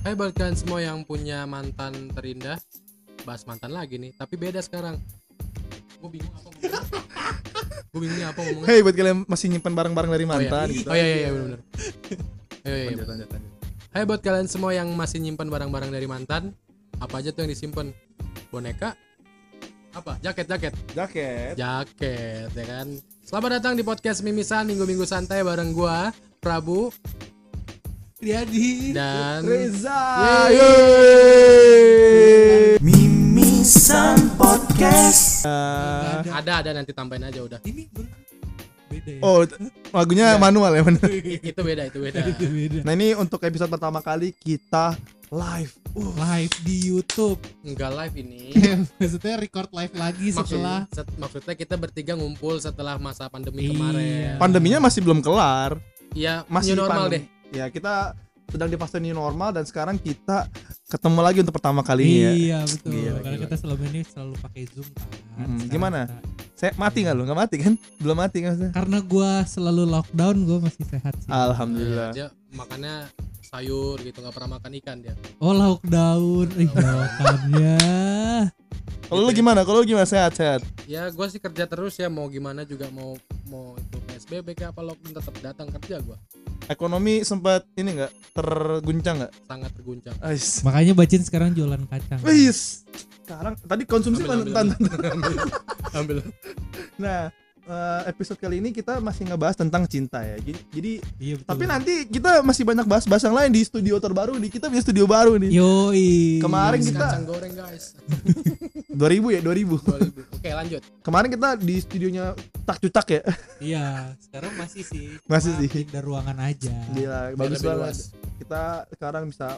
Hai buat kalian semua yang punya mantan terindah Bahas mantan lagi nih Tapi beda sekarang Gue bingung apa ngomongnya Gue bingung nih apa ngomongnya Hei buat kalian masih nyimpan barang-barang dari Oh, iya. mantan gitu. Oh iya iya, iya bener-bener Iya, iya, Lanjut, iya. lanjut, lanjut. Hai buat kalian semua yang masih nyimpan barang-barang dari mantan Apa aja tuh yang disimpan Boneka Apa? Jaket, jaket Jaket. Jaket ya kan Selamat datang di podcast Mimisan Minggu-minggu santai bareng gua Prabu Riyadi dan Reza. Yeay. Mimisan Podcast Ah, Ada ada nanti tambahin aja udah Ini beda ya oh, lagunya manual ya bener. I- Itu beda itu beda Itu beda Nah ini untuk episode pertama kali kita live. Uh, Live di Youtube Enggak live ini Maksudnya record live lagi Maksud- setelah set- Maksudnya kita bertiga ngumpul setelah masa pandemi Iya. kemarin pandeminya masih belum kelar. Iya Masih new normal pandemi. deh Ya kita sedang di fase new normal dan sekarang kita ketemu lagi untuk pertama kalinya ya. Iya betul Gila, Karena gila. kita selama ini selalu pakai zoom kan Mm, Sekarang gimana? kita- Saya mati nggak lu? Nggak mati kan? Belum mati kan? maksudnya? Karena gua selalu lockdown Gua masih sehat sih Alhamdulillah. Dia makannya sayur gitu nggak pernah makan ikan dia Oh lockdown Ih lockdownnya Kalau lu gimana? Kalau lu gimana? Sehat sehat. ya gue sih kerja terus ya mau gimana juga mau mau itu psbb kayak apa lockdown tetap datang kerja gue Ekonomi sempat ini nggak terguncang nggak? sangat terguncang Ais. Makanya Bacin sekarang jualan kacang Wis. Sekarang tadi konsumsi Ambil, ambil, ambil, ambil. Nah, eh, episode kali ini kita masih ngebahas tentang cinta ya. Jadi, jadi Iya betul tapi nanti kita masih banyak bahas-bahas yang lain di studio terbaru nih. Kita punya studio baru nih. Yoi Kemarin kita- kacang goreng guys 2000 ya, 2000. 2000 oke lanjut Kemarin kita di studionya tak cucak ya. Iya sekarang masih sih Masih sih. pindah ruangan aja Gila, bagus banget. Kita sekarang bisa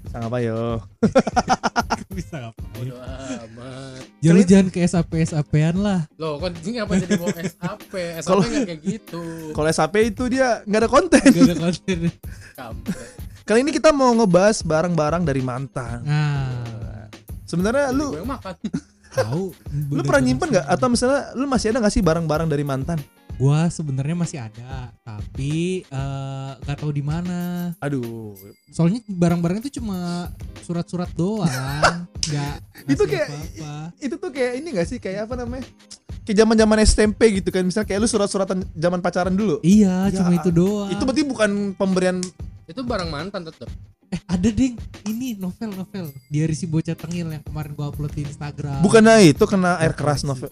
bisa ngapa yo? Bisa ngapain Bodo amat Ya lu jangan ke SAP SAP-an lah. Loh kan ini apa jadi mau SAP SAP Kalau- nggak kayak gitu Kalau SAP itu dia nggak ada konten. Gak ada konten. Kali ini kita mau ngebahas barang-barang dari mantan. Nah, Sebenarnya Jadi lu makan tahu. lu pernah nyimpen nggak atau misalnya lu masih ada nggak sih barang-barang dari mantan? Gua sebenarnya masih ada, tapi eh, nggak tahu di mana. Aduh, Soalnya barang-barang itu cuma surat-surat doang, nggak Itu kayak- itu tuh kayak ini gak sih kayak apa namanya? Kayak zaman-zaman SMP gitu kan. Misalnya kayak lu surat-suratan zaman pacaran dulu. Iya, Ya, cuma itu doang. Itu berarti bukan pemberian itu barang mantan tetep eh ada ding, ini novel-novel. Diari si bocah tengil yang kemarin gua upload di Instagram. bukannya itu kena air keras novel.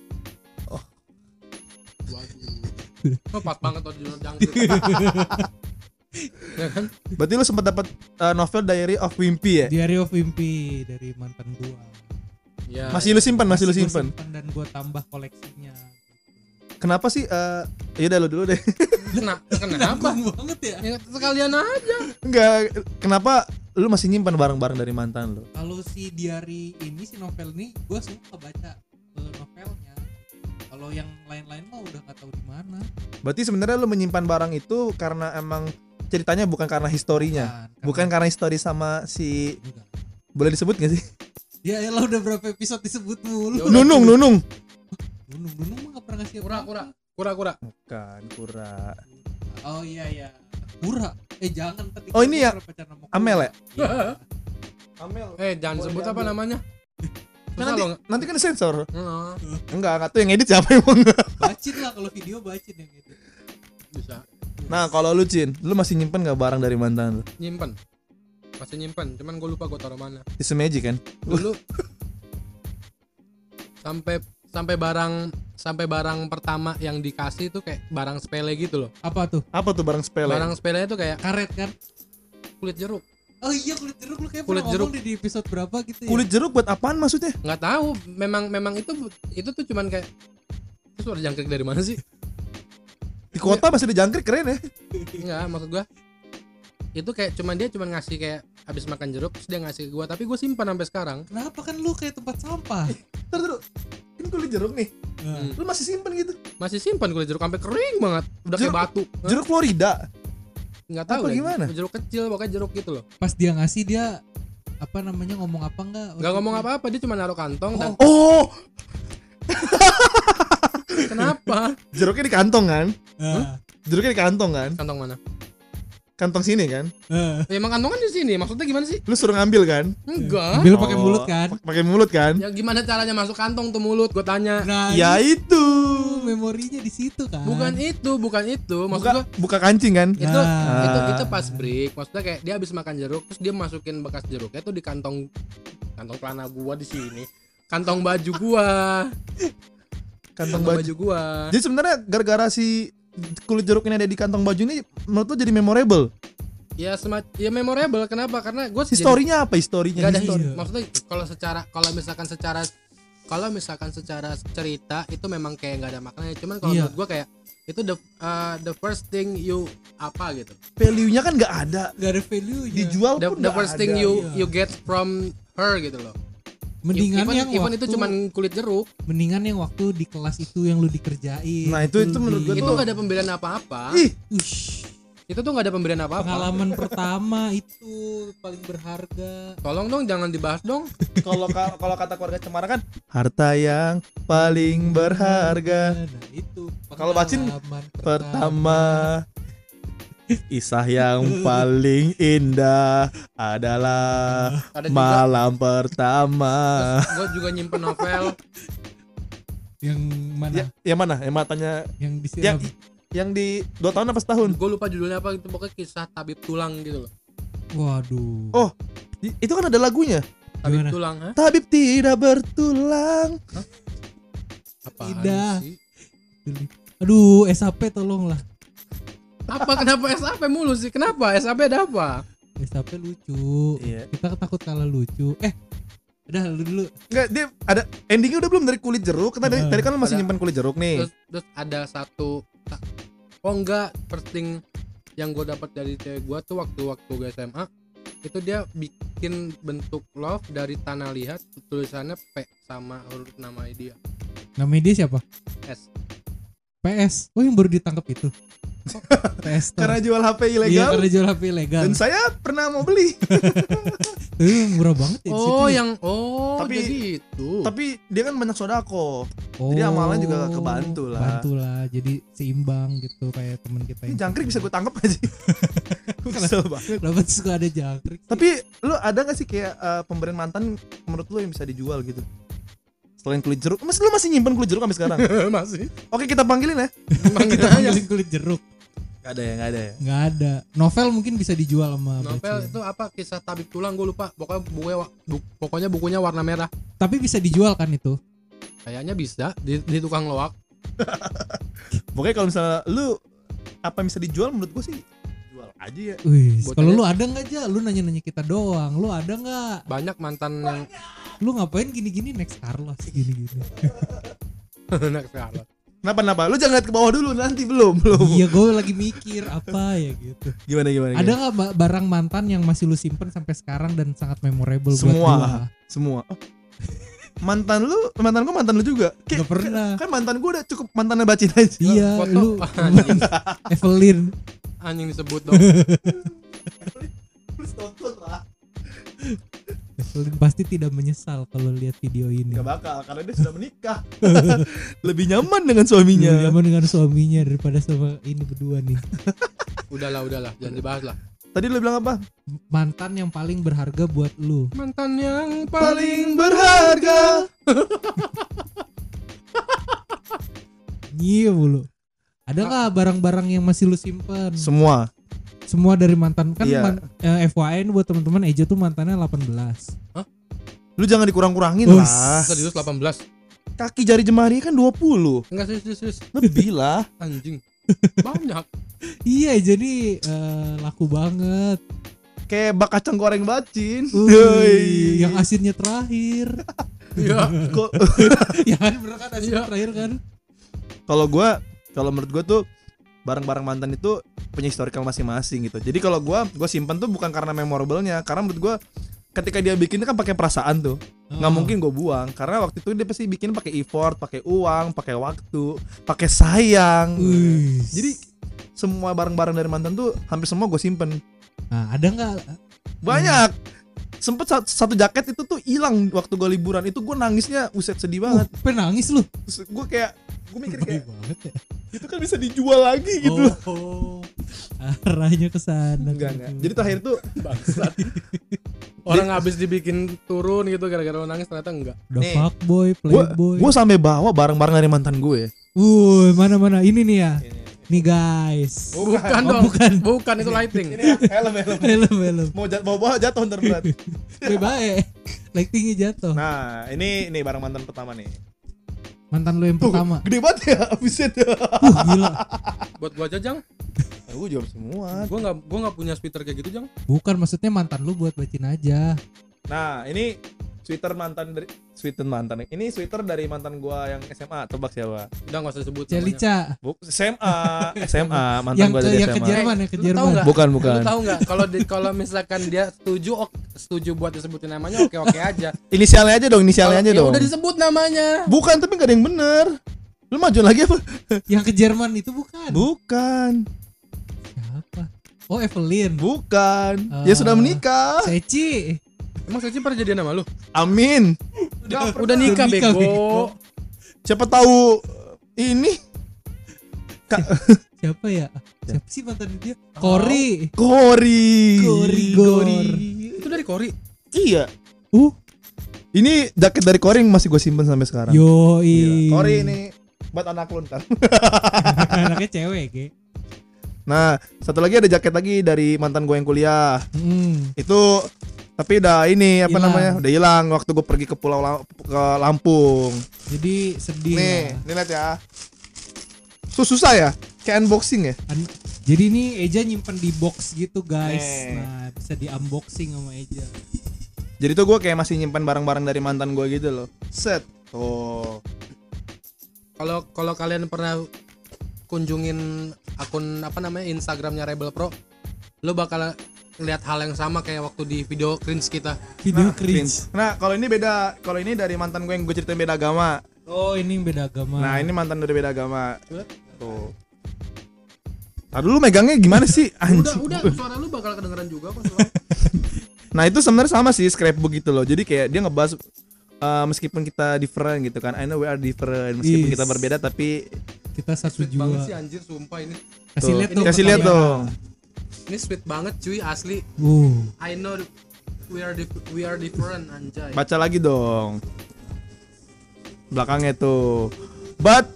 waduh oh, pas banget tuh jangkrik ya kan Berarti lu sempat dapat uh, novel Diary of Wimpy ya? Diary of Wimpy dari mantan gua. ya Masih lu simpan, masih lu gua simpan. dan gua tambah koleksinya. Kenapa sih eh ya udah lu dulu deh. kenapa banget ya. ya sekalian aja Enggak, kenapa lu masih nyimpan barang-barang dari mantan lu? Kalau si diary ini si novel ini gue suka baca eh, novelnya. Kalau yang lain-lain mah udah nggak tahu di mana. Berarti sebenarnya lu menyimpan barang itu karena emang ceritanya bukan karena historinya. Kan, Bukan karena- histori sama si Enggak. boleh disebut gak sih? Ya elah udah berapa episode disebut mulu. Ya. Nunung, Nunung. Nunung Nunung mah nggak pernah ngasih Kura, kura. kura kura Bukan, kura. Oh iya iya. Kura. Eh jangan tadi. Oh, ini ya. Amel ya? Iya. Amel. eh jangan Boleh sebut apa diambil. namanya Kan Susah nanti, nanti kan sensor. Heeh, Enggak, enggak tuh yang edit siapa emang. Bacin lah kalau video bacin yang itu. Nah, kalau lu Cin, lu masih nyimpen gak barang dari mantan lu? nyimpen masih nyimpen cuman gue lupa gue taruh mana Di Semeji kan? dulu sampai sampai barang sampai barang pertama yang dikasih itu kayak barang sepele gitu loh Apa tuh? Apa tuh barang sepele? barang sepele itu kayak Karet kan? kulit jeruk Oh iya kulit jeruk lu kayak Kulit jeruk. di episode berapa gitu ya. Kulit jeruk buat apaan maksudnya? nggak tahu memang memang itu itu tuh cuman kayak itu suara jangkrik dari mana sih Di kota masih ada jangkrik keren ya. Enggak, maksud gua itu kayak cuman dia cuman ngasih kayak habis makan jeruk terus dia ngasih ke gua tapi gua simpan sampai sekarang Kenapa kan lu kayak tempat sampah? Ntar dulu. Ini kulit jeruk nih. Nah. Lu masih simpen gitu. masih simpan kulit jeruk sampai kering banget udah kayak Jeruk- batu Jeruk Florida. nggak tahu apa deh. gimana? jeruk kecil pokoknya jeruk gitu loh Pas dia ngasih dia apa namanya ngomong apa enggak? nggak ngomong apa-apa dia cuma naruh kantong dan Oh, kenapa jeruknya di kantong kan? Nah, Jeruknya di kantong kan? kantong mana kantong sini kan Eh, Ya, emang kantongan di sini. Maksudnya gimana sih? lu suruh ngambil kan Enggak. ambil pakai mulut kan pakai mulut kan Ya gimana caranya masuk kantong tuh mulut? Gue tanya. nah ya itu itu memorinya di situ kan Bukan itu, bukan itu. Maksud buka gua buka kancing kan itu Nah. itu itu pas break. Maksudnya kayak dia habis makan jeruk terus dia masukin bekas jeruknya tuh di kantong kantong celana gua di sini. Kantong baju gua. Kantong baju baju gua. jadi sebenarnya gara-gara si kulit jeruk ini ada di kantong baju ini menurut lu jadi memorable Ya semat ya memorable kenapa? Karena gue historinya apa historinya Gak ada History. his- maksudnya kalau secara kalau misalkan secara kalau misalkan secara cerita itu memang kayak nggak ada maknanya cuman kalau Iya. menurut gua kayak itu the uh, the first thing you apa gitu value-nya kan nggak ada gak ada value nya dijual the, pun the first thing ada. you iya. you get from her gitu loh mendingan even, yang even waktu itu cuman kulit jeruk. Mendingan yang waktu di kelas itu yang lu dikerjain. Nah, itu- itu menurut gua itu nggak ada pemberian apa-apa. Ih! Ush, itu tuh nggak ada pemberian apa-apa. Pengalaman pertama itu paling berharga. Tolong dong jangan dibahas dong. Kalau ka- kalau kata keluarga Cemara kan harta yang paling berharga. Nah itu Kalau Bacin, pengalaman pertama Kisah yang paling indah adalah ada juga malam pertama. gue juga nyimpen novel yang mana Ya, yang mana? Yang matanya yang yang disiram yang di dua tahun apa setahun? gue lupa judulnya apa itu pokoknya kisah tabib tulang gitu loh waduh Oh. Di- Itu kan ada lagunya. tabib Gimana? tulang ha? Tabib tidak bertulang. Apaan Tidak. sih? aduh SAP tolonglah Apa kenapa SAP mulu sih? Kenapa? SAP ada apa? SAP lucu Iya. kita takut kalah lucu eh udah lu dulu Enggak, dia ada endingnya udah belum dari kulit jeruk. Kan tadi, Nah, tadi kan lu masih ada. nyimpan kulit jeruk nih. Terus, terus ada satu Oh enggak, first thing yang gue dapat dari cewek gue tuh waktu waktu gue SMA itu dia bikin bentuk love dari tanah liat tulisannya P sama huruf nama dia namanya dia siapa S PS oh yang baru ditangkap itu PS tuh. Karena jual HP iya ilegal. karena jual HP ilegal Dan saya pernah mau beli. Eh, murah banget ya oh ya. yang oh Tapi- jadi itu Tapi dia kan banyak sodako. oh, jadi amalan juga kebantu lah. bantu lah jadi seimbang gitu kayak temen kita Ini yang jangkrik bisa gue tangkap gak sih? Gua Kesel banget. Kenapa suka ada jangkrik sih? Tapi lu ada gak sih kayak eh, pemberian mantan menurut lu yang bisa dijual gitu? Selain kulit jeruk, mas lu masih nyimpan kulit jeruk sampai sekarang? masih Oke kita panggilin ya. Kita aja. panggilin kulit jeruk Gak ada ya, gak ada ya. nggak ada novel mungkin bisa dijual sama novel itu apa kisah tabib tulang gue lupa pokoknya bukunya bu- pokoknya bukunya warna merah tapi bisa dijual kan itu kayaknya bisa di, di tukang loak Pokoknya kalau misalnya lu apa yang bisa dijual menurut gua sih jual aja ya. Wih, kalau lu ada nggak aja? Lu nanya-nanya kita doang. Lu ada nggak? banyak mantan yang Lu ngapain gini-gini next Carlos gini-gini? Enak sekali. Kenapa kenapa? Lu jangan lihat ke bawah dulu nanti belum belum. iya, gue lagi mikir apa ya gitu. Gimana gimana? Ada gimana? nggak ba- barang mantan yang masih lu simpen sampai sekarang dan sangat memorable buat Semua. gua? Semua. Oh. Mantan lu, mantan gua mantan lu juga. Kayak- Nggak pernah. Kan mantan gua udah cukup mantannya bacin aja. Iya, Foto lu anjing, Evelyn. anjing disebut dong. Evelyn pasti tidak menyesal kalau lihat video ini. Gak bakal karena dia sudah menikah. Lebih nyaman dengan suaminya. Iya, nyaman dengan suaminya daripada sama ini berdua nih. udahlah, udahlah, jangan dibahas lah. Tadi lu bilang apa? Mantan yang paling berharga buat lu. Mantan yang Paling berharga. Iya mulu. Ada nggak barang-barang yang masih lu simpen? Semua. Semua dari mantan kan Iya. man- eh, FYI buat teman-teman Ejo tuh mantannya 18. Lu jangan dikurang-kurangin Us. lah. serius 18. Kaki jari jemari kan 20. Enggak serius, serius, serius. Lebih lah. Anjing. Banyak. Iya, jadi eh, laku banget. Kayak bak kacang goreng bacin. Yoi. yang asinnya terakhir. Iya. Kok- ya kan bener kan asinnya terakhir kan? kalau gua kalau menurut gua tuh barang-barang mantan itu punya historical masing-masing gitu. Jadi kalau gua gua simpan tuh bukan karena memorablenya, karena menurut gua ketika dia bikin kan pakai perasaan tuh. nggak Oh. mungkin gue buang karena waktu itu dia pasti bikin pakai effort, pakai uang, pakai waktu, pakai sayang. Wih. Jadi semua barang-barang dari mantan tuh hampir semua gue simpen. nah, ada nggak Banyak. Sempet satu, satu jaket itu tuh hilang waktu gue liburan. Itu gue nangisnya uset sedih banget. Uh, penangis lu. Gue kayak gue mikir kayak banget ya. itu kan bisa dijual lagi gitu. Oh, arahnya ke sana. Enggak enggak. Jadi terakhir tuh bangsat. Orang habis dibikin turun gitu gara-gara lo nangis ternyata enggak. Udah Nih, fuckboy playboy. gue sampai bawa barang-barang dari mantan gue. Wuh, mana mana ini nih ya? Nih guys. Bukan Oh, dong. bukan. bukan itu lighting. Helm helm. Helm helm. Mau jat bawa bawa jatuh ntar berat Baik baik. Lightingnya jatuh. Nah ini ini barang mantan pertama nih mantan lu yang Tuh, pertama. gede banget ya buset uh gila. Buat gua aja jang. Gue jawab semua. Gua nggak gua nggak punya sweater kayak gitu jang. Bukan maksudnya mantan lu buat bacin aja. Nah ini sweater mantan dari sweater mantan. Ini sweater dari mantan gua yang SMA tebak siapa udah nggak usah sebut. Celica Buk, SMA SMA mantan yang gua ke dari yang ke SMA Jerman yang ke Lu tahu Jerman nggak? bukan Lu bukan. tahu nggak? Kalau di- kalau misalkan dia setuju ok- setuju buat disebutin namanya oke oke aja. Inisialnya aja dong inisialnya aja Kalau- ya dong. udah disebut namanya. Bukan tapi gak ada yang bener. Lu maju lagi apa? Yang ke Jerman itu bukan? Bukan. Siapa? Oh Evelyn. Bukan. Ah. ya sudah menikah. Seci emang saya pernah jadian sama lu? Amin. Udah nikah Udah nikah, bego. bego. siapa tahu ini? Siapa ya? Siapa sih mantan dia? Kori. Kori. Kori, Gori. itu dari Kori? Iya. Uh. Ini jaket dari Kori yang masih gue simpen sampai sekarang. Yoi. Gila. Kori ini buat anak lu ntar. Anaknya cewek ge. Nah satu lagi ada jaket lagi dari mantan gue yang kuliah. Hmm. itu tapi udah ini apa Hilang. namanya? Udah hilang waktu gue pergi ke pulau La- ke Lampung. Jadi sedih nih nih lihat ya. Sus- susah ya? Kayak unboxing ya? An- jadi ini Eja nyimpen di box gitu guys. Nih. nah bisa di unboxing sama Eja. Jadi tuh gue kayak masih nyimpan barang-barang dari mantan gue gitu loh. Set. Tuh. Kalau kalau kalian pernah kunjungin akun apa namanya Instagramnya Rebel Pro lo bakal lihat hal yang sama kayak waktu di video cringe kita. Video Nah, cringe. nah kalau ini beda kalau ini dari mantan gue yang gue ceritain beda agama. Oh ini beda agama. Nah ini mantan dari beda agama. Coba. tuh. Tadi dulu megangnya gimana sih? Udah anjing. udah. Suara lu bakal kedengeran juga kok. Nah itu sebenarnya sama sih scrapbook gitu loh. Jadi kayak dia ngebahas uh, meskipun kita different gitu kan. I know we are different meskipun Yes. kita berbeda tapi kita satu sweet banget sih anjir sumpah ini. Kasih lihat dong kasih lihat dong. Ini sweet banget cuy asli uh I know we are dif- we are different anjay Baca lagi dong. Belakangnya tuh. But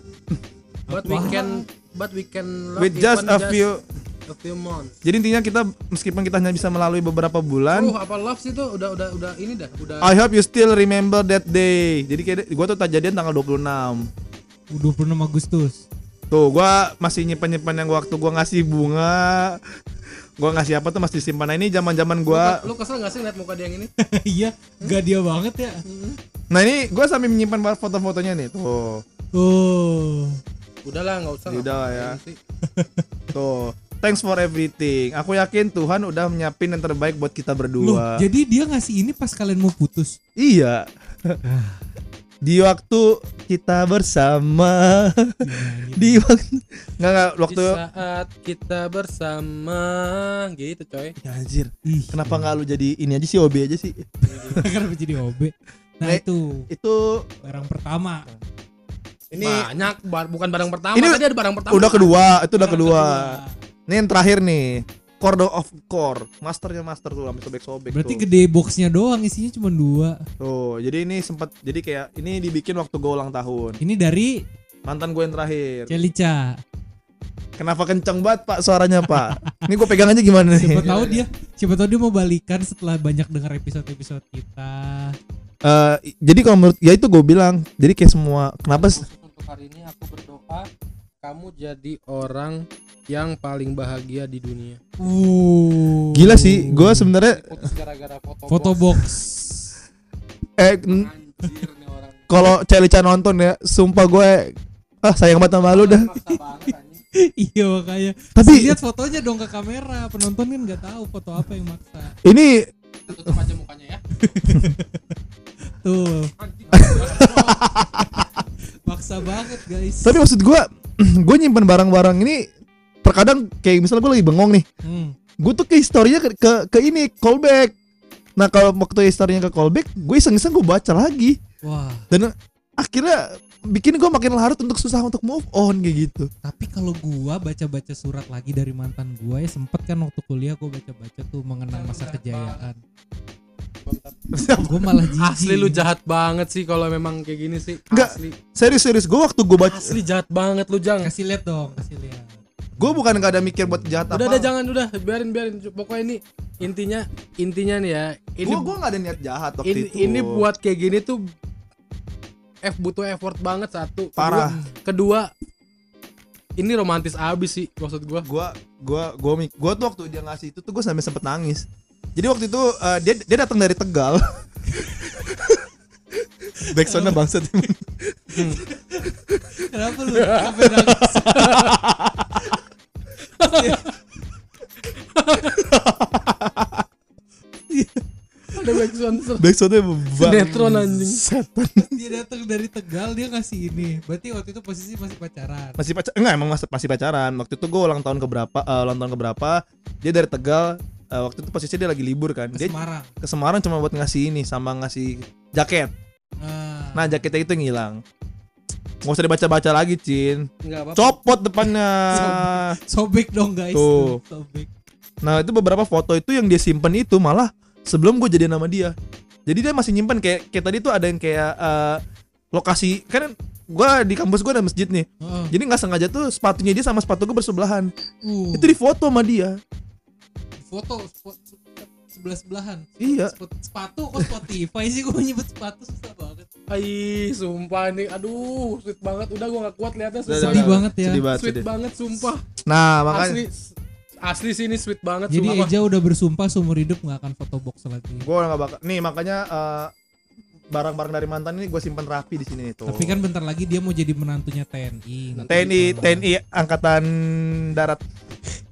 but we can but we can love with just a few a few months jadi intinya kita meskipun kita hanya bisa melalui beberapa bulan uh apa love sih tuh udah udah udah ini dah udah I hope you still remember that day. Jadi kayak gua tuh tak jadian tanggal 26. 26 Agustus Tuh, gua masih nyimpan-nyimpan yang waktu gua ngasih bunga. Gua ngasih apa tuh masih simpan. Nah, ini zaman-zaman gua. lu kesel gak sih liat muka dia yang ini iya gak dia banget ya Nah, ini gua sambil menyimpan foto-fotonya nih. Tuh. oh udahlah nggak usah udah lah ya. Tuh. Thanks for everything. Aku yakin Tuhan udah nyiapin yang terbaik buat kita Loh, berdua. jadi dia ngasih ini pas kalian mau putus Iya. Di waktu kita bersama. Di waktu nggak nggak waktu di saat kita bersama gitu coy Ya, anjir. Ih, Kenapa nggak lu jadi ini aja sih OB aja sih? kenapa jadi OB nah itu Itu barang pertama ini banyak bar- bukan barang pertama Ini tadi ada barang pertama udah kedua, itu udah Barang kedua. Ini yang terakhir nih. Core of core, masternya master tuh sampai sobek-sobek berarti tuh. gede boxnya doang isinya cuma dua Tuh, jadi ini sempat jadi kayak ini dibikin waktu gue ulang tahun. ini dari Mantan gue yang terakhir. Celica Kenapa kenceng banget Pak suaranya Pak? ini gue pegang aja gimana siapa nih? tahu dia siapa tahu dia mau balikan setelah banyak dengar episode-episode kita Eh, jadi kalau menurut ya itu gue bilang, jadi kayak semua kenapa untuk hari ini aku berdoa kamu jadi orang yang paling bahagia di dunia. Uh gila sih, gue sebenarnya gara-gara foto, foto box. eh kalau Celica nonton ya, sumpah gue ah sayang banget sama lu dah. Iya makanya. Tapi lihat fotonya dong ke kamera penonton kan nggak tahu foto apa yang maksa. Ini tutup aja mukanya ya. Tuh. Maksa banget. Guys. Tapi maksud gue gue nyimpen barang-barang ini terkadang kayak misalnya gue lagi bengong nih. Hmm. gue tuh ke historinya ke, ke, ke ini callback. Nah kalau waktu historinya ke callback gue iseng-iseng gue baca lagi. Wah. Dan akhirnya bikin gue makin larut untuk susah untuk move on kayak gitu. Tapi kalau gua baca-baca surat lagi dari mantan gua ya sempet kan waktu kuliah gua baca-baca tuh mengenang masa kejayaan. Gua malah jijik. asli lu jahat banget sih kalau memang kayak gini sih. Nggak. asli. serius serius. Gue waktu gue baca asli jahat banget lu jang. Kasih lihat dong, kasih lihat. gue bukan gak ada mikir buat jahat udah apa. udah jangan udah. Biarin biarin. Pokoknya ini intinya intinya nih ya ini gue gue gak ada niat jahat waktu ini, itu. ini buat kayak gini tuh F butuh effort banget satu. Kedua- Parah. kedua ini romantis abis sih maksud gua. Gue gue gue gue tuh waktu dia ngasih itu tuh gue sampai sempet nangis jadi waktu itu eh, dia dia datang dari Tegal Backsoundnya bangsat Kenapa lu? Sampai nangis? ada backsound Backsoundnya Sinetron, anjing. Setan. dia datang dari Tegal dia ngasih ini. Berarti waktu itu posisi masih pacaran. Masih pacar enggak emang masih, masih pacaran. Waktu itu gue ulang tahun keberapa eh, ulang tahun keberapa dia dari Tegal eh, waktu itu posisi dia lagi libur kan. Ke Dia Semarang. ke Semarang cuma buat ngasih ini sama ngasih jaket. Nah, Nah, jaketnya itu yang hilang. Nggak usah dibaca-baca lagi, Cin. nggak apa Copot depannya. sobek dong guys. Tuh. Sobek. Nah, itu beberapa foto itu yang dia simpen itu malah sebelum gue jadian sama dia. Jadi dia masih nyimpen kayak kayak tadi tuh ada yang kayak eh, lokasi kan gua di kampus gua ada masjid nih. Heeh. Jadi nggak sengaja tuh sepatunya dia sama sepatu gue bersebelahan. Uh, Itu di foto sama dia. Foto sebelah sebelahan. Iya. Sepatu kok Spotify sih gue nyebut sepatu susah banget. Ai, sumpah nih, aduh, sweet banget. Udah gua gak kuat liatnya Udah, Sedih banget ya. Sedih banget, Sweet sedih. banget, sumpah. Nah, makanya Asli, asli sih ini sweet banget. Jadi sumpah. Eja udah bersumpah seumur hidup nggak akan foto box lagi. gue nggak bakal. Nih makanya eh, barang-barang dari mantan ini gue simpen rapi di sini tuh. Tapi kan bentar lagi dia mau jadi menantunya TNI. TNI TNI Angkatan Darat.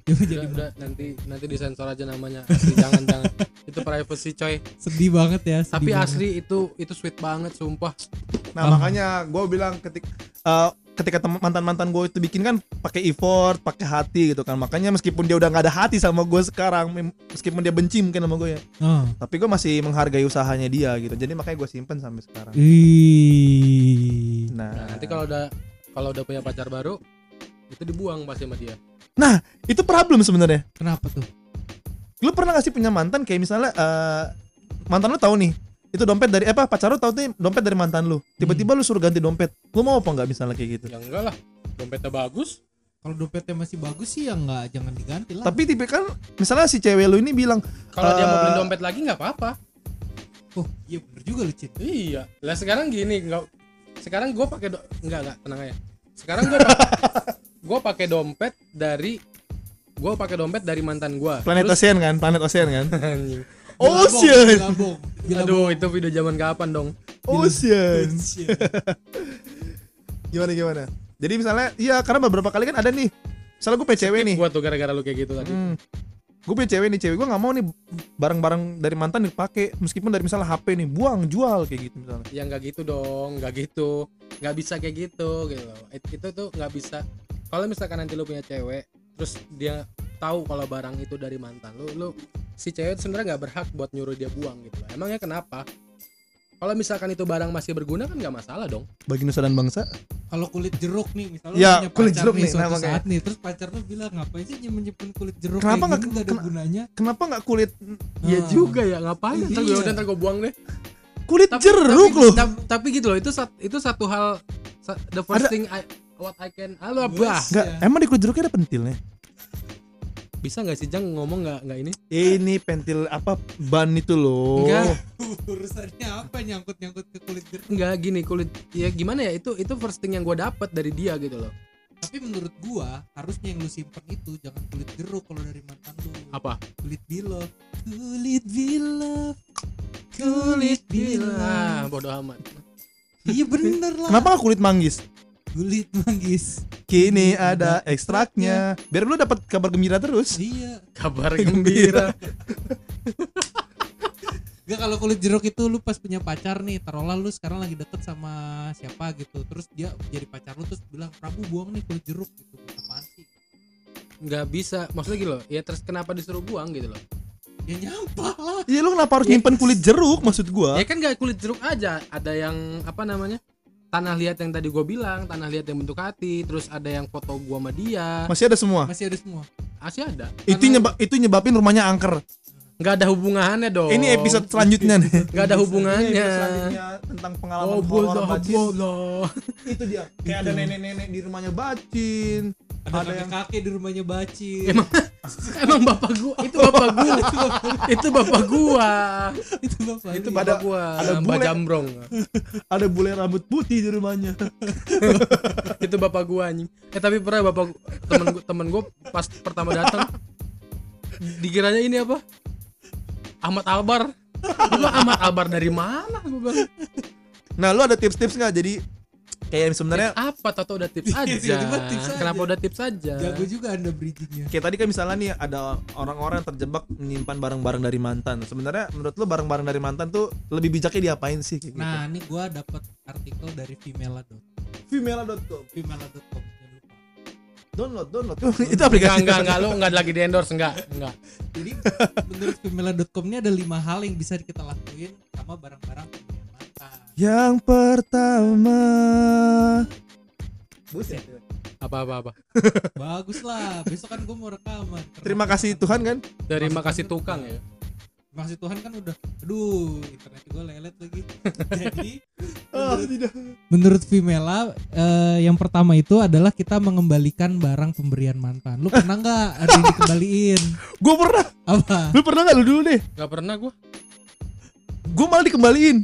Udah, jadi udah, nanti nanti disensor aja namanya. Asli, jangan jangan. Itu privacy coy. sedih banget ya. sedih Tapi banget. asli itu itu sweet banget, sumpah. Nah Ah. makanya gue bilang ketik eh, ketika mantan mantan gue itu bikin kan pakai effort, pakai hati gitu kan. Makanya meskipun dia udah nggak ada hati sama gue sekarang, meskipun dia benci mungkin sama gue ya, Oh. tapi gue masih menghargai usahanya dia gitu. Jadi makanya gue simpen sampai sekarang. Ih. Nah, Nah, nanti kalau udah kalau udah punya pacar baru itu dibuang pasti sama dia. Itu problem sebenarnya. Kenapa tuh? Lu pernah gak sih punya mantan kayak misalnya eh, mantan lu tahu nih itu dompet dari apa pacar lu tahu tuh dompet dari mantan lu tiba-tiba lu suruh ganti dompet lu mau apa nggak misalnya kayak gitu Ya enggak lah. Dompetnya bagus. Kalau dompetnya masih bagus sih ya nggak jangan diganti lah. tapi tipe kan misalnya si cewek lu ini bilang Kalau dia mau beli Eh, dompet lagi nggak apa-apa. oh iya bener juga lu Cin. Iya. Lah sekarang gini, nggak sekarang gue pakai do... enggak enggak tenang aja. Sekarang gue gue pakai dompet dari gue pakai dompet dari mantan gue. planet ocean kan planet ocean kan Bilabong, ocean Bilabong, Bilabong. Aduh, itu video zaman kapan dong? ocean Ocean. gimana gimana jadi misalnya iya karena beberapa kali kan ada nih misalnya gue cewek nih Gue tuh gara-gara lu kayak gitu tadi. hmm, gue punya cewek nih cewek gue nggak mau nih barang-barang dari mantan dipakai meskipun dari misalnya HP nih buang jual kayak gitu misalnya Ya nggak gitu dong, nggak gitu, nggak bisa kayak gitu gitu. Itu tuh nggak bisa. Kalau misalkan nanti lu punya cewek, terus dia tahu kalau barang itu dari mantan lu, lu si cewek itu sebenarnya nggak berhak buat nyuruh dia buang gitu. loh. Emangnya kenapa? Kalau misalkan itu barang masih berguna kan nggak masalah dong. bagi nusa dan bangsa Kalau kulit jeruk nih, misalnya Ya, punya kulit pacar jeruk nih, nih, suatu nah, saat nih, terus pacar lu bilang ngapain sih nyimpen-nyimpen kulit jeruk Kenapa nggak- nggak ada kena- gunanya? kenapa nggak kulit Iya Ah. juga ya, ngapain? Ntar gue Iya. udah ntar gue buang deh. kulit Tapi, jeruk tapi, loh tap- Tapi gitu loh, itu sat- itu satu hal the first Ada- thing I, what I can halo bah. Enggak, Ya. emang di kulit jeruknya ada pentilnya bisa nggak sih Jang ngomong nggak nggak ini ini pentil apa ban itu loh Enggak. Urusannya apa nyangkut-nyangkut ke kulit jeruk? nggak gini kulit ya gimana ya itu itu first thing yang gue dapat dari dia gitu loh Tapi menurut gua harusnya yang lu simpen itu jangan kulit jeruk kalau dari mantan lu. apa Kulit bilov. Kulit bilov. kulit bila bodoh amat Iya bener lah. kenapa nggak kulit manggis Kulit manggis. kini ada ekstraknya biar lu dapat kabar gembira terus Iya. kabar gembira Gak kalau kulit jeruk itu lu pas punya pacar nih, taruhlah lu sekarang lagi deket sama siapa gitu, terus dia jadi pacar lu terus bilang Prabu buang nih kulit jeruk gitu, apaan sih? nggak bisa maksudnya gitu loh ya terus kenapa disuruh buang gitu loh Ya nyampah lah. iya lu kenapa harus Ya. nyimpen kulit jeruk maksud gua ya kan nggak kulit jeruk aja ada yang apa namanya tanah liat yang tadi gue bilang tanah liat yang bentuk hati terus ada yang foto gua sama dia Masih ada semua. Masih ada semua. masih ada Itu nyebab itu nyebabin rumahnya angker. nggak ada hubungannya dong Ini episode selanjutnya nih. nggak ada hubungannya episode selanjutnya tentang pengalaman oh horor bodoh bacin. bodoh Itu dia. Kayak ada nenek-nenek di rumahnya bacin. Ada, Ada yang- kakek-kakek di rumahnya baci. emang emang bapak gua itu bapak gua itu bapak gua itu bapak. itu bapak Ada- gua ada Mbak bule. Jambrong Ada bule rambut putih di rumahnya. itu bapak gua anjing eh tapi pernah bapak gua- temen gua temen gua pas pertama datang dikiranya ini apa Ahmad Albar gua bilang, Ahmad Albar dari mana gua bilang Nah, lu ada tips-tips nggak? Jadi kayak sebenarnya Tips apa Toto udah tips Iya, aja tips aja. kenapa udah tips aja Jago juga anda bridgingnya. kayak tadi kan misalnya nih ada orang-orang yang terjebak menyimpan barang-barang dari mantan. Sebenarnya menurut lu barang-barang dari mantan tuh lebih bijaknya diapain sih kayak gitu? Nah, ini gua dapat artikel dari femela.com. Femela.com jangan lupa. Download, download. itu aplikasi. enggak enggak enggak lu enggak lagi di endorse enggak enggak Jadi menurut femela.com ini ada lima hal yang bisa kita lakuin sama barang-barang. Yang pertama. Buset. apa apa apa Bagus lah. Besok kan gua mau rekaman. Terima kasih Tuhan kan. dari makasih tukang ya Maksud Tuhan kan udah aduh internet gue lelet lagi jadi Ah, menurut, tidak. menurut Vimela eh, yang pertama itu adalah kita mengembalikan barang pemberian mantan lu pernah nggak ada yang dikembaliin Gue pernah. apa Lu pernah nggak lu dulu deh? enggak pernah gua Gue malah dikembaliin.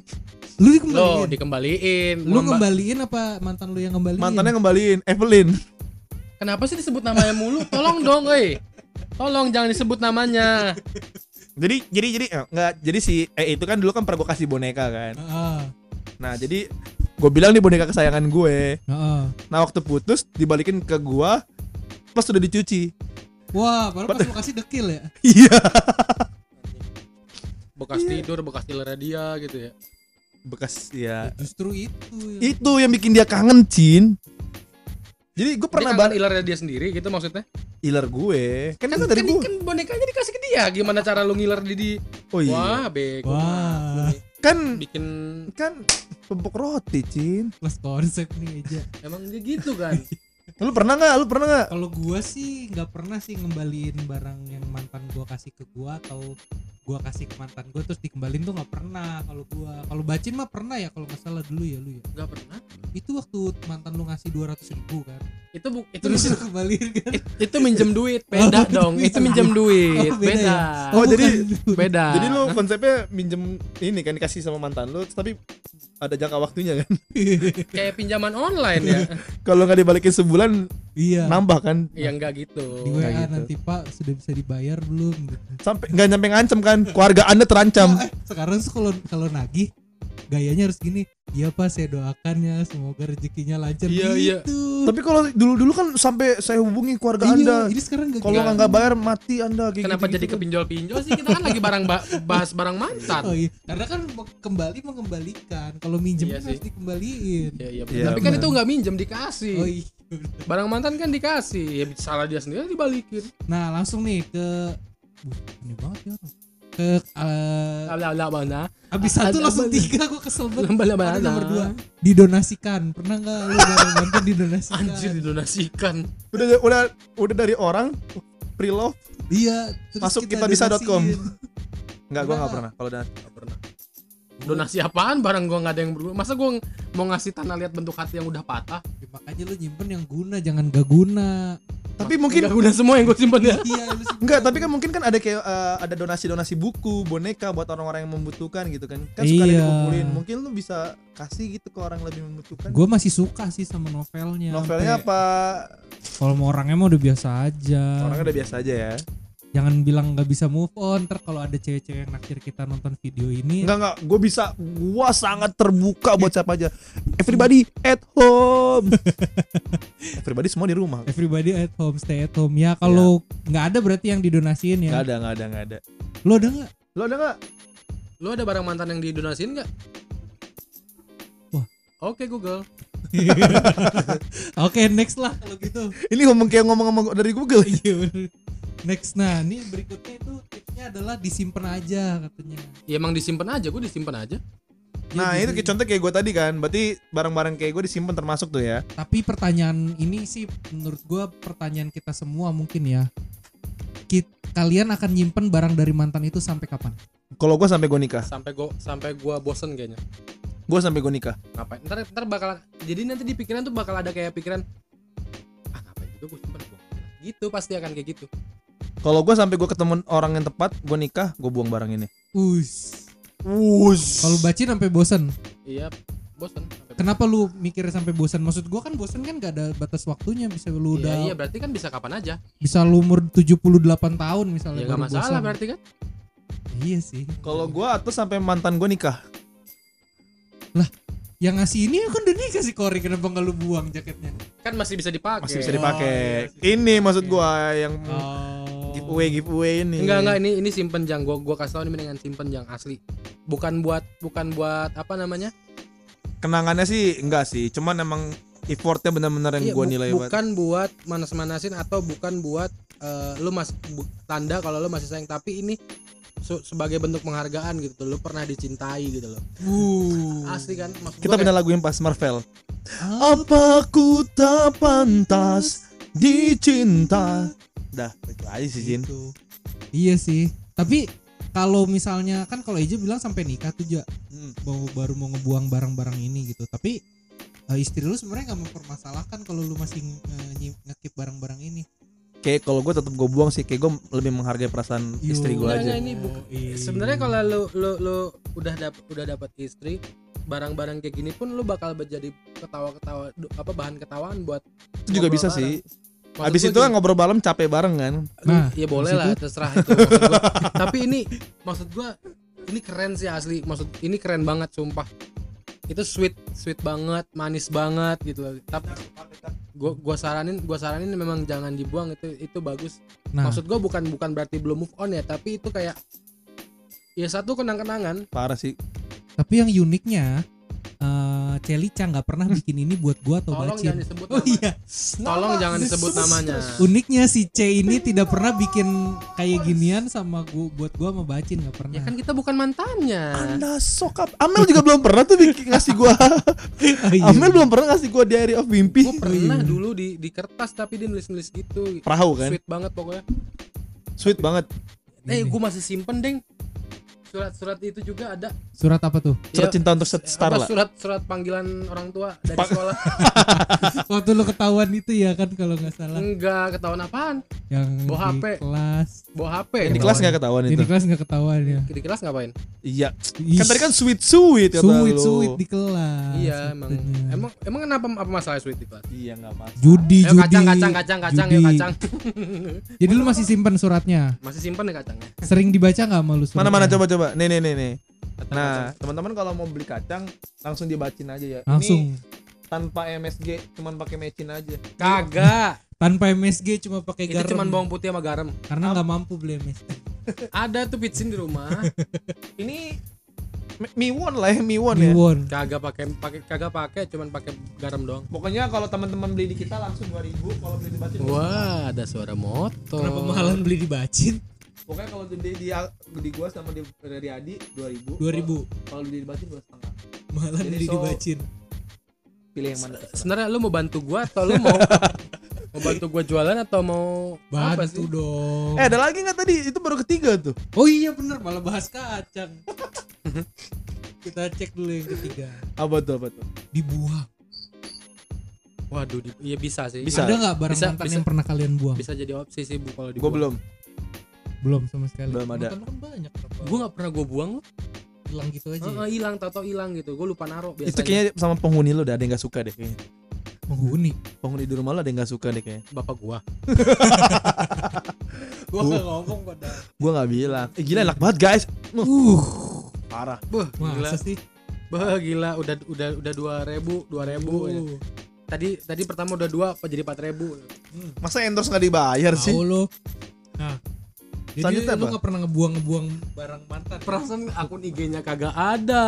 Lu lo dikembaliin dikembaliin lu ngembaliin apa mantan lu yang ngembaliin Mantannya ngembaliin. Evelyn. kenapa sih disebut namanya mulu tolong dong eh tolong jangan disebut namanya Jadi jadi jadi eh, nggak jadi si eh itu kan dulu kan pernah gue kasih boneka kan. Heeh, Nah jadi gue bilang nih boneka kesayangan gue. heeh. Nah waktu putus dibalikin ke gua pas sudah dicuci. wah baru pas lu kasih dekil ya Iya. bekas tidur bekas tilernya dia gitu ya Bekas ya. justru itu yang- Itu yang bikin dia kangen, Cin. Jadi gue pernah balik ilernya dia sendiri gitu maksudnya iler gue. Kan kan, itu dari kan, gue. kan bonekanya dikasih ke dia gimana cara lu ngiler di, di... Oh iya. wah bego Wah. banget. Kan bikin kan pempok roti, Cin. plus konsep nih aja emang dia gitu kan Lu pernah nggak? Lu pernah nggak? kalau gua sih nggak pernah sih ngembaliin barang yang mantan gua kasih ke gua atau gua kasih ke mantan gua terus dikembalin tuh nggak pernah kalau gua kalau bacin mah pernah ya kalau nggak salah dulu ya lu ya nggak pernah itu waktu mantan lu ngasih 200 ribu kan itu bu itu terus lu kembaliin kan it- itu minjem duit beda Oh, dong itu minjem. duit Oh, beda beda ya? Oh, jadi beda Jadi lu konsepnya minjem ini kan dikasih sama mantan lu, tapi ada jangka waktunya kan. kayak pinjaman online ya Kalau nggak dibalikin sebulan iya nambah kan. ya enggak gitu di WA gitu. nanti pak sudah bisa dibayar belum. Sampai nggak nyampe ngancem kan. Keluarga Anda terancam. Eh, sekarang tuh kalau kalau nagih gayanya harus gini iya pak saya doakan ya semoga rezekinya lancar Iya, iya. gitu Tapi kalau dulu-dulu kan sampai saya hubungi keluarga Iya, Anda. ini sekarang gak Kalau Enggak. nggak bayar mati Anda kayak kenapa gitu-gitu jadi kan. kepinjol-pinjol sih kita kan lagi barang ba- bahas barang mantan Oh iya, karena kan kembali mengembalikan. Kalau minjem Iya kan sih. harus dikembaliin. ya, iya, Iya, tapi kan itu nggak minjem dikasih Oh iya. barang mantan kan dikasih ya salah dia sendiri dibalikin Nah, langsung nih ke Buh, ini banget ya orang. Ke eh, Ala ala mana habis satu langsung tiga gue kesel banget. Lamba lamba Ada nomor dua didonasikan. Pernah nggak lu mantan didonasikan? anjir didonasikan Udah udah udah dari orang pre-love Iya. terus Masuk kita kitabisa.com. donasiin. Nggak, gua nggak Pernah. pernah. Kalau udah Nggak pernah donasi apaan barang gua nggak ada yang berguna masa gua mau ngasih tanah liat bentuk hati yang udah patah Ya, makanya lu nyimpen yang guna, jangan gak guna. tapi mungkin nggak guna semua yang gua simpen ya iya. Enggak, tapi kan mungkin kan ada kayak eh, ada donasi-donasi buku, boneka buat orang-orang yang membutuhkan gitu kan. Kan suka Iya. dikumpulin. Mungkin lu bisa kasih gitu ke orang yang lebih membutuhkan. Gue masih suka sih sama novelnya. Novelnya Sampai- apa? Kalau mau orangnya mah udah biasa aja. Orangnya udah biasa aja ya. Jangan bilang nggak bisa move on. Ntar kalau ada cewek-cewek yang naktir kita nonton video ini, Enggak enggak, gue bisa gua sangat terbuka buat siapa aja. Everybody at home. Everybody semua di rumah. everybody at home, stay at home. Ya kalau nggak ada berarti yang didonasiin Enggak ya. ada, enggak ada, enggak ada. Lo ada nggak? Lo ada enggak? lu ada barang mantan yang didonasiin nggak Wah. oke Google Oke next lah kalau gitu. Ini ngomong kayak ngomong-ngomong dari Google. Iya bener. Next nah ini berikutnya itu tipsnya adalah disimpan aja katanya. ya emang disimpan aja gua disimpan aja. Nah Iya, itu kayak contoh kayak gue tadi kan Berarti barang-barang kayak gue disimpan termasuk tuh ya. Tapi pertanyaan ini sih menurut gua pertanyaan kita semua mungkin ya. Kit, kalian akan nyimpen barang dari mantan itu sampai kapan? Kalau gue sampai gue nikah. Sampai gua sampai gua bosen kayaknya. Gue sampai gue nikah. Ngapain? Ntar ntar bakal jadi nanti di pikiran tuh bakal ada kayak pikiran ah ngapain juga gue simpen gua gitu pasti akan kayak gitu Kalau gue sampai gue ketemu orang yang tepat Gue nikah Gue buang barang ini Us. Wush Kalau bacin sampai bosen. iya bosen sampai Kenapa lu mikir sampai bosen? Maksud gua kan bosen kan gak ada batas waktunya bisa lu Iya, udah iya berarti kan bisa kapan aja bisa lu umur 78 tahun misalnya ya nggak baru masalah bosan. berarti kan Iya sih. Kalau gue atau sampai mantan gue nikah Yang ngasih ini kan udah dikasih Kori kenapa nggak lu buang jaketnya? kan masih bisa dipakai Masih bisa Oh, dipakai iya, Ini maksud gue yang Oh. Giveaway giveaway ini. Enggak enggak ini ini simpen jang. Gua gua kasih tau ini mendingan simpen jang asli. Bukan buat bukan buat apa namanya? Kenangannya sih enggak sih Cuman emang effortnya bener-bener yang Iya, bu- nilai bukan buat manas-manasin atau bukan buat eh, lu mas bu- tanda kalau lu masih sayang tapi ini su- sebagai bentuk penghargaan gitu. Lu pernah dicintai gitu loh. Uh. asli kan maksud Kita gua punya lagu yang pas Marvel. Apa ku tak pantas dicinta Dah itu aja sih Jin gitu. Iya sih. Tapi kalau misalnya kan kalau Eja bilang sampai nikah tuh ja Hmm. mau baru mau ngebuang barang-barang ini gitu. Tapi eh, istri lu sebenarnya nggak mempermasalahkan kalau lu masih nyi- ngekip barang-barang ini. Kayak kalau gue tetap gue buang sih Kayak gue lebih menghargai perasaan Yo. istri gue Enggak, aja enggak, ini iya. sebenarnya kalau lu lu lu udah dap udah dapat istri barang-barang kayak gini pun lu bakal menjadi ketawa-ketawa apa bahan ketawaan buat Itu juga bisa sih Maksud Abis itu kan ngobrol malam capek bareng kan? Nah, ya boleh lah itu- terserah itu gua. tapi ini maksud gua ini keren sih asli. Maksud ini keren banget sumpah. Itu sweet sweet banget manis banget gitu. Loh tapi gua gua saranin gua saranin memang jangan dibuang itu itu bagus. Nah, maksud gua bukan bukan berarti belum move on ya tapi itu kayak ya satu kenang-kenangan. Parah sih. Tapi yang uniknya eh Celica nggak pernah bikin ini buat gua atau tolong bacin. jangan disebut Oh nama. iya. tolong jangan disebut namanya Uniknya si C ini tidak pernah bikin kayak ginian sama gua buat gua sama bacin nggak pernah. ya kan kita bukan mantannya Anda sokap Amel juga belum pernah tuh bikin ngasih gua Oh, iya. Amel belum pernah ngasih gua diary of mimpi gue pernah Iya. dulu di di kertas tapi dia nulis nulis gitu Perahu kan sweet banget pokoknya Sweet banget eh gue masih simpen deng surat-surat itu juga ada. Surat apa tuh? Surat Ya, cinta untuk set star apa, lah. surat surat panggilan orang tua dari Pak- sekolah. Waktu lu ketahuan itu ya kan kalau nggak salah. Enggak ketahuan apaan? Yang Bawa di HP. kelas. bawa HP Di kelas gak ketahuan. Di itu? kelas nggak ketahuan ya. di kelas ngapain? Iya. Kan tadi kan sweet sweet kata sweet sweet di kelas. iya emang. emang emang kenapa apa masalah sweet di kelas? Iya gak mas judi Ayo judi. kacang kacang kacang kacang judi. yuk kacang. Jadi lu masih simpan suratnya. masih simpen ya kacangnya? Sering dibaca nggak malu suratnya? Mana mana coba Nih nih nih nih. Kacang, Nah teman-teman kalau mau beli kacang Langsung dibacin aja ya. Langsung. Ini tanpa MSG Cuman pakai mecin aja. Kagak. Tanpa MSG cuma pakai itu garam. cuman bawang putih sama garam. Karena nggak mampu beli MSG. ada tuh pitsin di rumah. Ini Mi- Miwon lah ya Miwon ya. Miwon. kagak pakai pakai kagak pakai cuman pakai garam doang. Pokoknya kalau teman-teman beli di kita langsung 2000 Kalau beli di bacin wah ada suara motor. Kenapa mahalan beli di bacin? Pokoknya kalau di, di, di gua sama di, dari Adi 2000 2000 Kalau beli di bacin dua setengah mahalan Jadi di so-. Pilih yang mana sebenarnya lu mau bantu gua atau lu mau mau bantu gua jualan atau mau apa Bantu sih dong. Eh ada lagi nggak tadi? Itu baru ketiga tuh Oh iya bener malah bahas kacang. Kita cek dulu yang ketiga. Apa tuh apa tuh? Dibuang. waduh di- iya bisa sih Bisa. Ada nggak barang Bisa- mantan bisa. yang pernah kalian buang? bisa jadi opsi sih bu kalau Gua dibuang belum Belum sama sekali. Belum ada. Lu kan banyak. kenapa gua nggak pernah gua buang loh hilang gitu aja. ya? hilang tau tau hilang gitu gua lupa naruh biasanya Itu kayaknya sama penghuni lu udah ada yang gak suka deh kayaknya Penghuni. Penghuni di rumah lu ada yang gak suka deh kayaknya bapak gua Gua Uh. nggak ngomong pada. Gua gak bilang Eh gila enak banget guys Uh, Parah Beuh, gila masa sih? Bah, gila udah udah udah dua ribu dua ribu ya. Uh, tadi tadi pertama udah dua apa jadi empat ribu Masa endorse gak dibayar sih? tahu lo. Nah, jadi Selanjutnya lu apa? nggak pernah ngebuang-ngebuang barang mantan. perasaan akun IG-nya kagak ada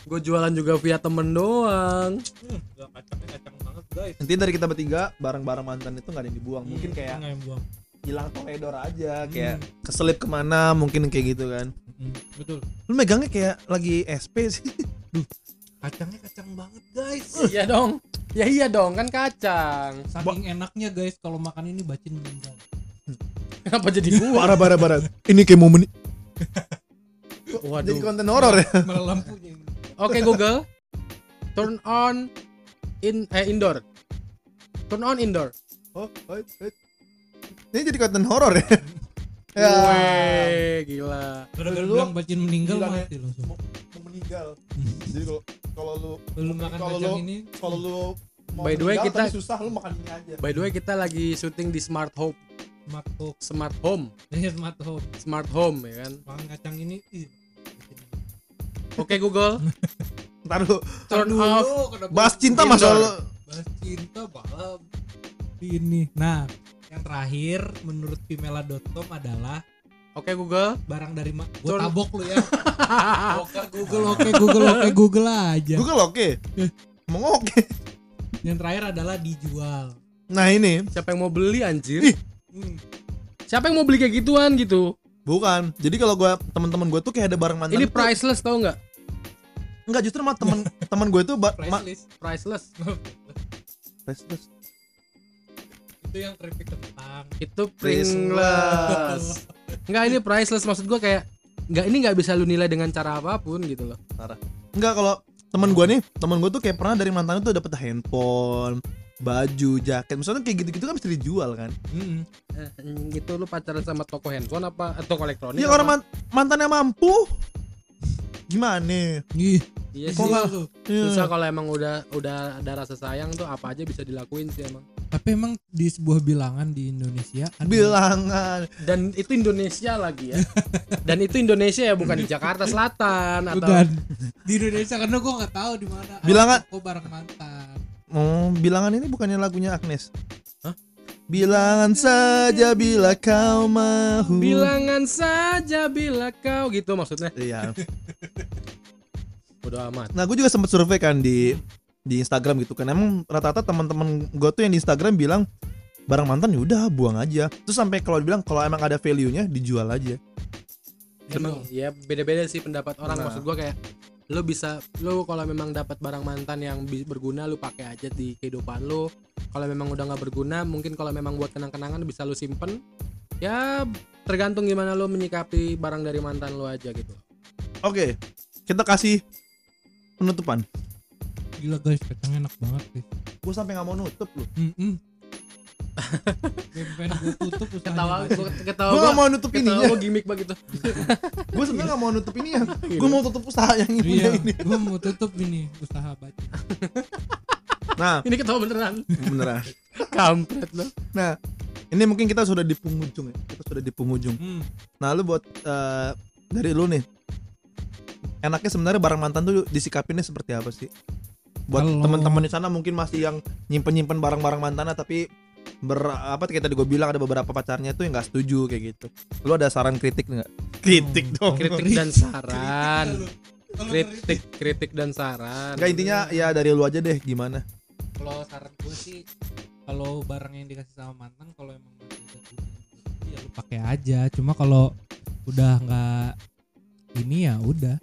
gue jualan juga via temen doang Hmm, gak kacangnya kacang banget guys. Nanti dari kita bertiga Barang-barang mantan itu gak ada yang dibuang Mungkin kayak yang buang. hilang toledor aja Kayak Hmm. keselip ke mana Mungkin kayak gitu kan Hmm, betul. Lu megangnya kayak lagi SP sih kacangnya kacang banget guys iya dong ya iya dong kan kacang saking enaknya guys kalau makan ini bacin meninggal kenapa jadi gua Parah parah parah. Ini kayak momen jadi waduh konten horor ya. malah lampunya ini. oke Google turn on in eh indoor turn on indoor Oh, oh, oh. Ini jadi konten horor ya. ya. Weh, gila Kalau Lu- bilang bacin meninggal mati langsung Mau, mau meninggal. Jadi kalau kalau lu lu makan Kalau kacang lu- ini kalau lu mau By the way, kita- susah lu makan ini aja. by the way kita lagi syuting di smart home smart home. Smart home. Ya smart home. Smart home ya kan? Makan kacang ini ih, oke Google. Ntar lu turn Dulu, off. bahas cinta Indoor. masa lu bahas cinta malam. Ini. Nah yang terakhir menurut pimela.com adalah oke Google. barang dari ma- Tur- gua tabok lu ya. Oke Google oke Google oke Google aja. Google oke. Mau oke. yang terakhir adalah dijual. Nah ini. Siapa yang mau beli anjir? Ih. Siapa yang mau beli kayak gituan gitu bukan. Jadi kalau gua teman-teman gue tuh kayak ada barang mantan. ini tuh- priceless tau nggak Enggak justru mah teman teman gue tuh ba- ma- priceless priceless priceless. itu yang keripik kentang itu Priceless. Nggak ini priceless maksud gua kayak nggak ini nggak bisa lu nilai dengan cara apa pun gitu loh Enggak kalau teman gue nih, teman gue tuh kayak pernah dari mantan tuh dapet handphone, baju, jaket. Misalnya kayak gitu-gitu kan bisa dijual kan. Mm-mm. eh, itu lu pacaran sama toko handphone apa atau toko elektronik Iya apa? orang man- mantannya mampu. Gimana? Ih, iya Kok sih tuh. Iya. susah kalau emang udah udah ada rasa sayang tuh apa aja bisa dilakuin sih emang tapi emang di sebuah bilangan di Indonesia ada Bilangan. dan itu Indonesia lagi ya dan itu Indonesia ya bukan di Jakarta Selatan atau bukan di Indonesia karena gua nggak tahu di mana Bilangan- kok barang mantan Oh, bilangan ini bukannya lagunya Agnes? Hah? Bilangan saja bila kau mau. bilangan saja bila kau gitu maksudnya Iya. udah amat Nah, gue juga sempat survei kan di di Instagram gitu kan. Emang rata-rata teman-teman gue tuh yang di Instagram bilang barang mantan ya udah buang aja. Terus sampai kalau dibilang kalau emang ada value-nya dijual aja. Emang ya beda-beda sih pendapat orang Nah. maksud gua kayak lu bisa lu kalau memang dapat barang mantan yang berguna lu pakai aja di kehidupan lu kalau memang udah nggak berguna mungkin kalau memang buat kenang-kenangan bisa lu simpen ya tergantung gimana lu menyikapi barang dari mantan lu aja gitu Oke, kita kasih penutupan. gila guys kacangnya enak banget guys Gue sampai nggak mau nutup loh. Mm-mm. Gue tutup ketawa gua ketawa Gue gua nggak mau nutup ketawa ininya. gua gimmick begitu Gue sebenarnya nggak mau nutup ini ya. Gue mau tutup usaha yang ini. iya ini. gue mau tutup ini usaha baca Nah, ini ketawa beneran beneran. kampret lu Nah, ini mungkin kita sudah di penghujung ya. Kita sudah di penghujung. hmm. Nah, lu buat eh, dari lu nih. Enaknya sebenarnya barang mantan tuh disikapinnya seperti apa sih? Buat teman-teman di sana mungkin masih yang nyimpen-nyimpen barang-barang mantannya tapi ber apa kayak tadi gue bilang ada beberapa pacarnya tuh yang nggak setuju kayak gitu. Lu ada saran kritik nggak? Kritik dong. kritik dan saran kritik kritik dan saran Enggak intinya ya dari lu aja deh gimana? kalau saran gue sih kalau barang yang dikasih sama mantan kalau emang ya lu pakai aja cuma kalau udah nggak ini ya udah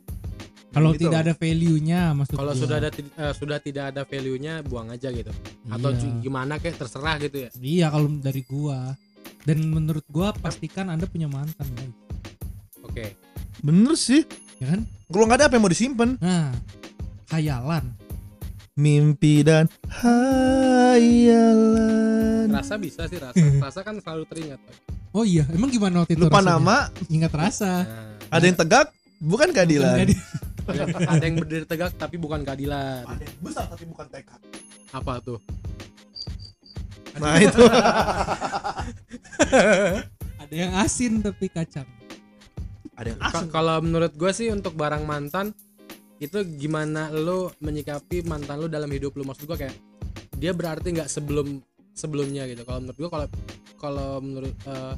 kalau gitu. tidak ada value nya maksud kalau sudah ada eh, sudah tidak ada value nya buang aja gitu. Atau Iya. gimana kayak terserah gitu ya. Iya kalau dari gua. Dan menurut gua pastikan anda punya mantan guys. Oke. Bener sih. ya kan? Kalau nggak ada apa yang mau disimpan? nah khayalan. Mimpi dan hayalan. rasa bisa sih rasa. Rasa kan selalu teringat oh iya emang gimana waktu itu Lupa rasanya? nama, ingat rasa. Nah, ada yang tegak, bukan keadilan. Bukan ada, ada yang berdiri tegak tapi bukan keadilan. Ada yang besar tapi bukan tekad. apa tuh? Nah itu. ada yang asin tapi kacang. Ada yang Ka- kalau menurut gue sih untuk barang mantan itu gimana lo menyikapi mantan lo dalam hidup lo maksud gue kayak dia berarti nggak sebelum sebelumnya gitu. Kalau menurut gue kalau kalau menurut eh,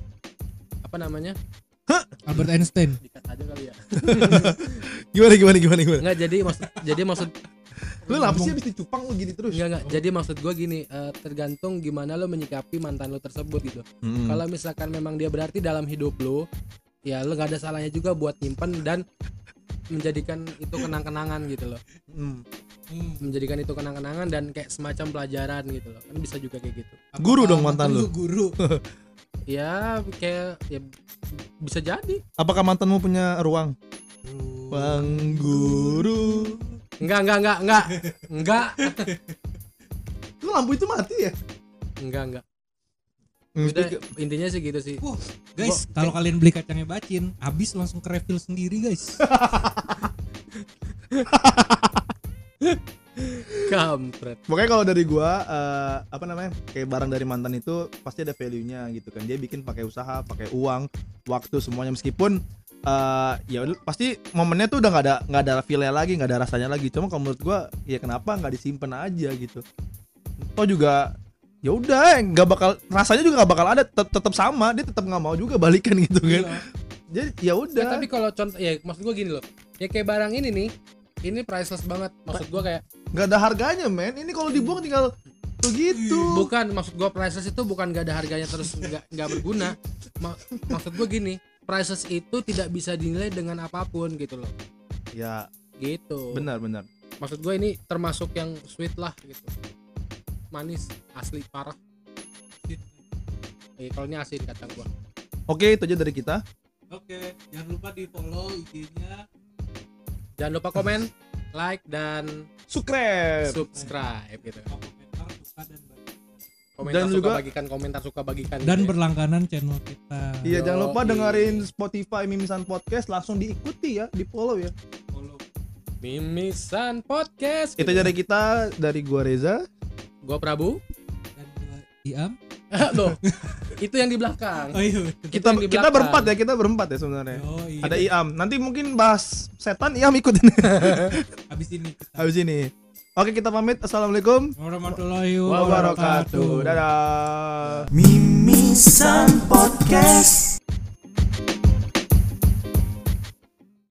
apa namanya Albert Einstein dikat aja kali ya Gimana gimana gimana gimana? nggak jadi maksud jadi maksud Lu apa sih habis dicupang lu gini terus? Enggak enggak. Jadi maksud gue gini, eh, tergantung gimana lo menyikapi mantan lo tersebut gitu. Mm-mm. Kalau misalkan memang dia berarti dalam hidup lo, ya lo nggak ada salahnya juga buat nyimpen dan menjadikan itu kenang-kenangan gitu loh Hmm. menjadikan itu kenang-kenangan dan kayak semacam pelajaran gitu loh kan bisa juga kayak gitu Guru Apakah dong mantan lu. guru ya kayak ya bisa jadi Apakah mantanmu punya ruang? Bang guru. enggak enggak enggak enggak enggak Itu lampu itu mati ya? enggak enggak Hmm, udah intinya sih gitu sih Wah, guys, kalau kalian beli kacangnya bacin, habis langsung ke refill sendiri, guys. kampret Pokoknya kalau dari gua eh, apa namanya? Kayak barang dari mantan itu pasti ada value-nya gitu kan. Dia bikin pakai usaha, pakai uang, waktu semuanya meskipun eh ya pasti momennya tuh udah nggak ada nggak ada feel-nya lagi, nggak ada rasanya lagi. Cuma kalau menurut gua ya kenapa nggak disimpan aja gitu. Toh juga ya udah nggak bakal rasanya juga nggak bakal ada tet- tetap sama dia tetap nggak mau juga balikan gitu kan jadi ya Ya, udah tapi kalau contoh ya maksud gua gini loh ya kayak barang ini nih ini priceless banget. Maksud gua kayak nggak ada harganya men. Ini kalau dibuang tinggal tuh gitu bukan. Maksud gua priceless itu bukan gak ada harganya terus nggak nggak berguna. Ma- maksud gua gini priceless itu tidak bisa dinilai dengan apa pun gitu loh. Ya. Gitu. Benar benar. Maksud gue ini termasuk yang sweet lah gitu. Manis asli parah. Eh kalau ini asin kata gua. Oke itu aja dari kita. Oke, jangan lupa di follow IG-nya. Jangan lupa komen like dan subscribe subscribe gitu komentar suka dan bagi. komentar Dan suka juga- bagikan komentar suka bagikan dan gitu ya. berlangganan channel kita. Iya jangan lupa dengerin Spotify Mimisan Podcast langsung diikuti ya, di follow ya. Follow. mimisan podcast Itu gitu. dari kita dari gua Reza. gua Prabu dan gua Iam. loh itu yang di belakang Oh iya. Kita di kita belakang. berempat ya, kita berempat ya sebenarnya. Oh iya. Ada Iam. Nanti mungkin bahas setan Iam ikutin Habis ini kita. habis ini. Oke, kita pamit. Assalamualaikum Warahmatullahi wabarakatuh. Dadah. Mimisan Podcast